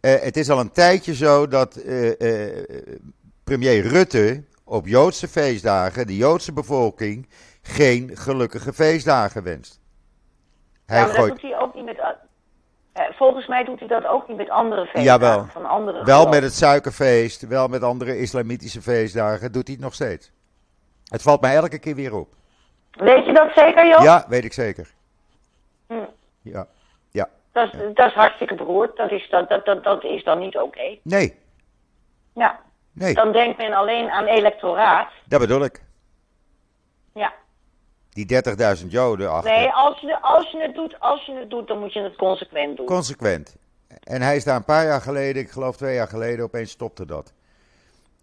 Eh, het is al een tijdje zo dat eh, eh, premier Rutte op Joodse feestdagen de Joodse bevolking geen gelukkige feestdagen wenst. Hij Ja, maar dat gooit doet hij ook niet met... uh, volgens mij doet hij dat ook niet met andere feestdagen Jawel. van andere wel met het suikerfeest, wel met andere islamitische feestdagen, doet hij het nog steeds. Het valt mij elke keer weer op. Weet je dat zeker, Joop? Ja, weet ik zeker. Hm. Ja, ja. Dat, is, dat is hartstikke beroerd. Dat is, dat, dat, dat, dat is dan niet oké. Nee, Ja. Nee, Dan denkt men alleen aan electoraat. dat bedoel ik. Ja. Die 30.000 Joden achter. Nee, als je, als, je het doet, als je het doet, dan moet je het consequent doen. Consequent. En hij is daar een paar jaar geleden, ik geloof twee jaar geleden, opeens stopte dat.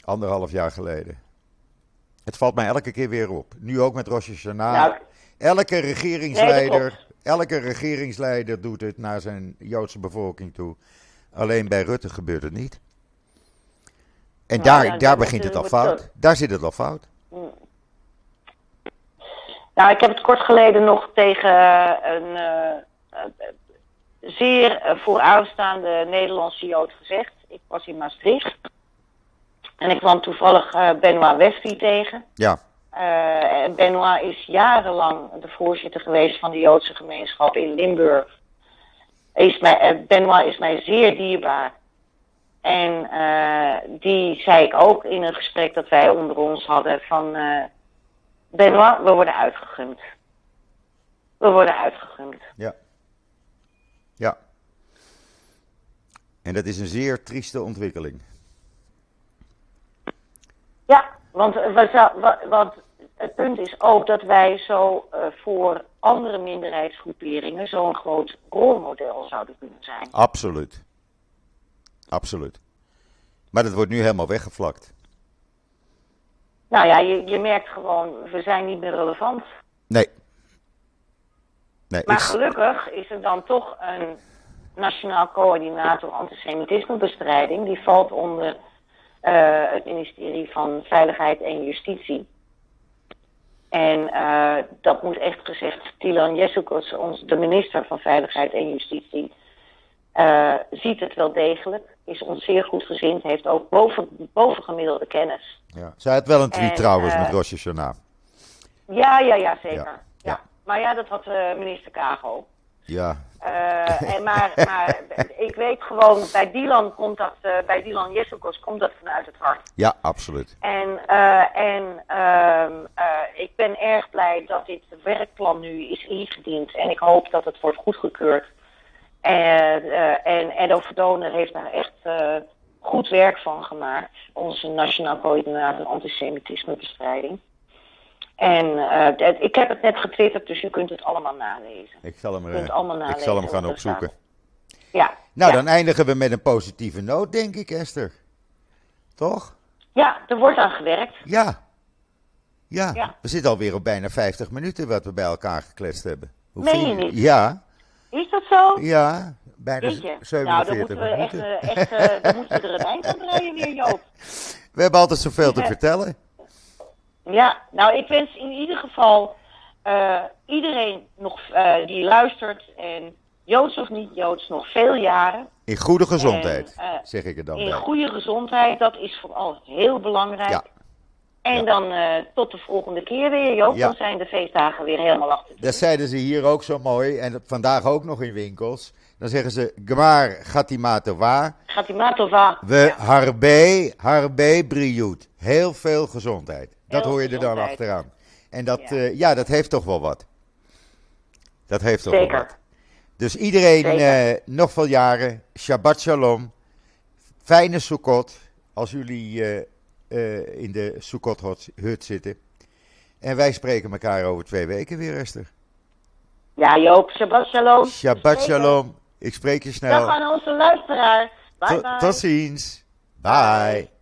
Anderhalf jaar geleden. Het valt mij elke keer weer op. Nu ook met Rosh Hashanah. Nou, elke regeringsleider, elke regeringsleider doet het naar zijn Joodse bevolking toe. Alleen bij Rutte gebeurt het niet. En Nou, daar, ja, daar begint het al fout. zo. Daar zit het al fout. Nou, ik heb het kort geleden nog tegen eh, een eh, zeer vooraanstaande Nederlandse Jood gezegd. Ik was in Maastricht. En ik kwam toevallig eh, Benoit Westie tegen. Ja, en Benoit is jarenlang de voorzitter geweest van de Joodse gemeenschap in Limburg. Is mij, Benoit is mij zeer dierbaar. En eh, die zei ik ook in een gesprek dat wij onder ons hadden van... eh, Benoit, we worden uitgegumd. We worden uitgegumd. ja. Ja. En dat is een zeer trieste ontwikkeling. Ja, want, want het punt is ook dat wij zo voor andere minderheidsgroeperingen zo'n groot rolmodel zouden kunnen zijn. Absoluut. Absoluut. Maar dat wordt nu helemaal weggevlakt. Nou ja, je, je merkt gewoon, we zijn niet meer relevant. Nee. nee maar gelukkig is er dan toch een Nationaal Coördinator Antisemitismebestrijding. Die valt onder uh, het ministerie van Veiligheid en Justitie. En uh, dat moet echt gezegd, Tilan Jesukos, ons, de minister van Veiligheid en Justitie, uh, ziet het wel degelijk. Is ons zeer goed gezind, heeft ook boven, bovengemiddelde kennis. Ja. Zij had wel een tweet en, trouwens uh, met Rosh Hashanah. Ja, ja, ja, zeker. Ja. ja. Maar ja, dat had minister Kago. Ja. En maar, <laughs> maar ik weet gewoon, bij Dylan komt dat, bij Dylan Jessokos komt dat vanuit het hart. Ja, absoluut. En, en ehm, ik ben erg blij dat dit werkplan nu is ingediend. En ik hoop dat het wordt goedgekeurd. En, en Edo Verdoner heeft daar echt goed werk van gemaakt. Onze Nationaal Coördinator Antisemitismebestrijding. En uh, ik heb het net getwitterd, dus je kunt het allemaal nalezen. Ik zal hem, uh, allemaal ik zal hem gaan opzoeken. Ja. Nou, ja. dan eindigen we met een positieve noot, denk ik, Esther. Toch? Ja, er wordt aan gewerkt. Ja. Ja, ja. we zitten alweer op bijna 50 minuten wat we bij elkaar gekletst hebben. Hoe Meen je niet? Ja. Is dat zo? Ja, bijna 47 nou, dan moeten we. Echt, echt, uh, dan moeten we er een eind aan breien weer, Joop. <laughs> We hebben altijd zoveel te vertellen. Ja, nou ik wens in ieder geval uh, iedereen nog die luistert en Joods of niet Joods nog veel jaren. In goede gezondheid, en, zeg ik er dan In bij. goede gezondheid, dat is vooral heel belangrijk. Ja. En ja. dan tot de volgende keer weer, Joop. Ja. Dan zijn de feestdagen weer helemaal achter. Dat zeiden ze hier ook zo mooi en vandaag ook nog in winkels. Dan zeggen ze, Gmar Gatimatova. Gatimatova. We ja. harbe, harbe briut. Heel veel gezondheid. Dat hoor je er dan achteraan. En dat, ja. Uh, ja. dat heeft toch wel wat. Dat heeft toch Zeker. wel wat. Dus iedereen uh, nog veel jaren. Shabbat shalom. Fijne Sukkot. Als jullie uh, in de Sukkot-hut zitten. En wij spreken elkaar over twee weken weer, Esther. Ja, Joop. Shabbat shalom. Shabbat shalom. Ik spreek je snel. Dag aan onze luisteraar. Bye, bye. Tot ziens. bye. bye.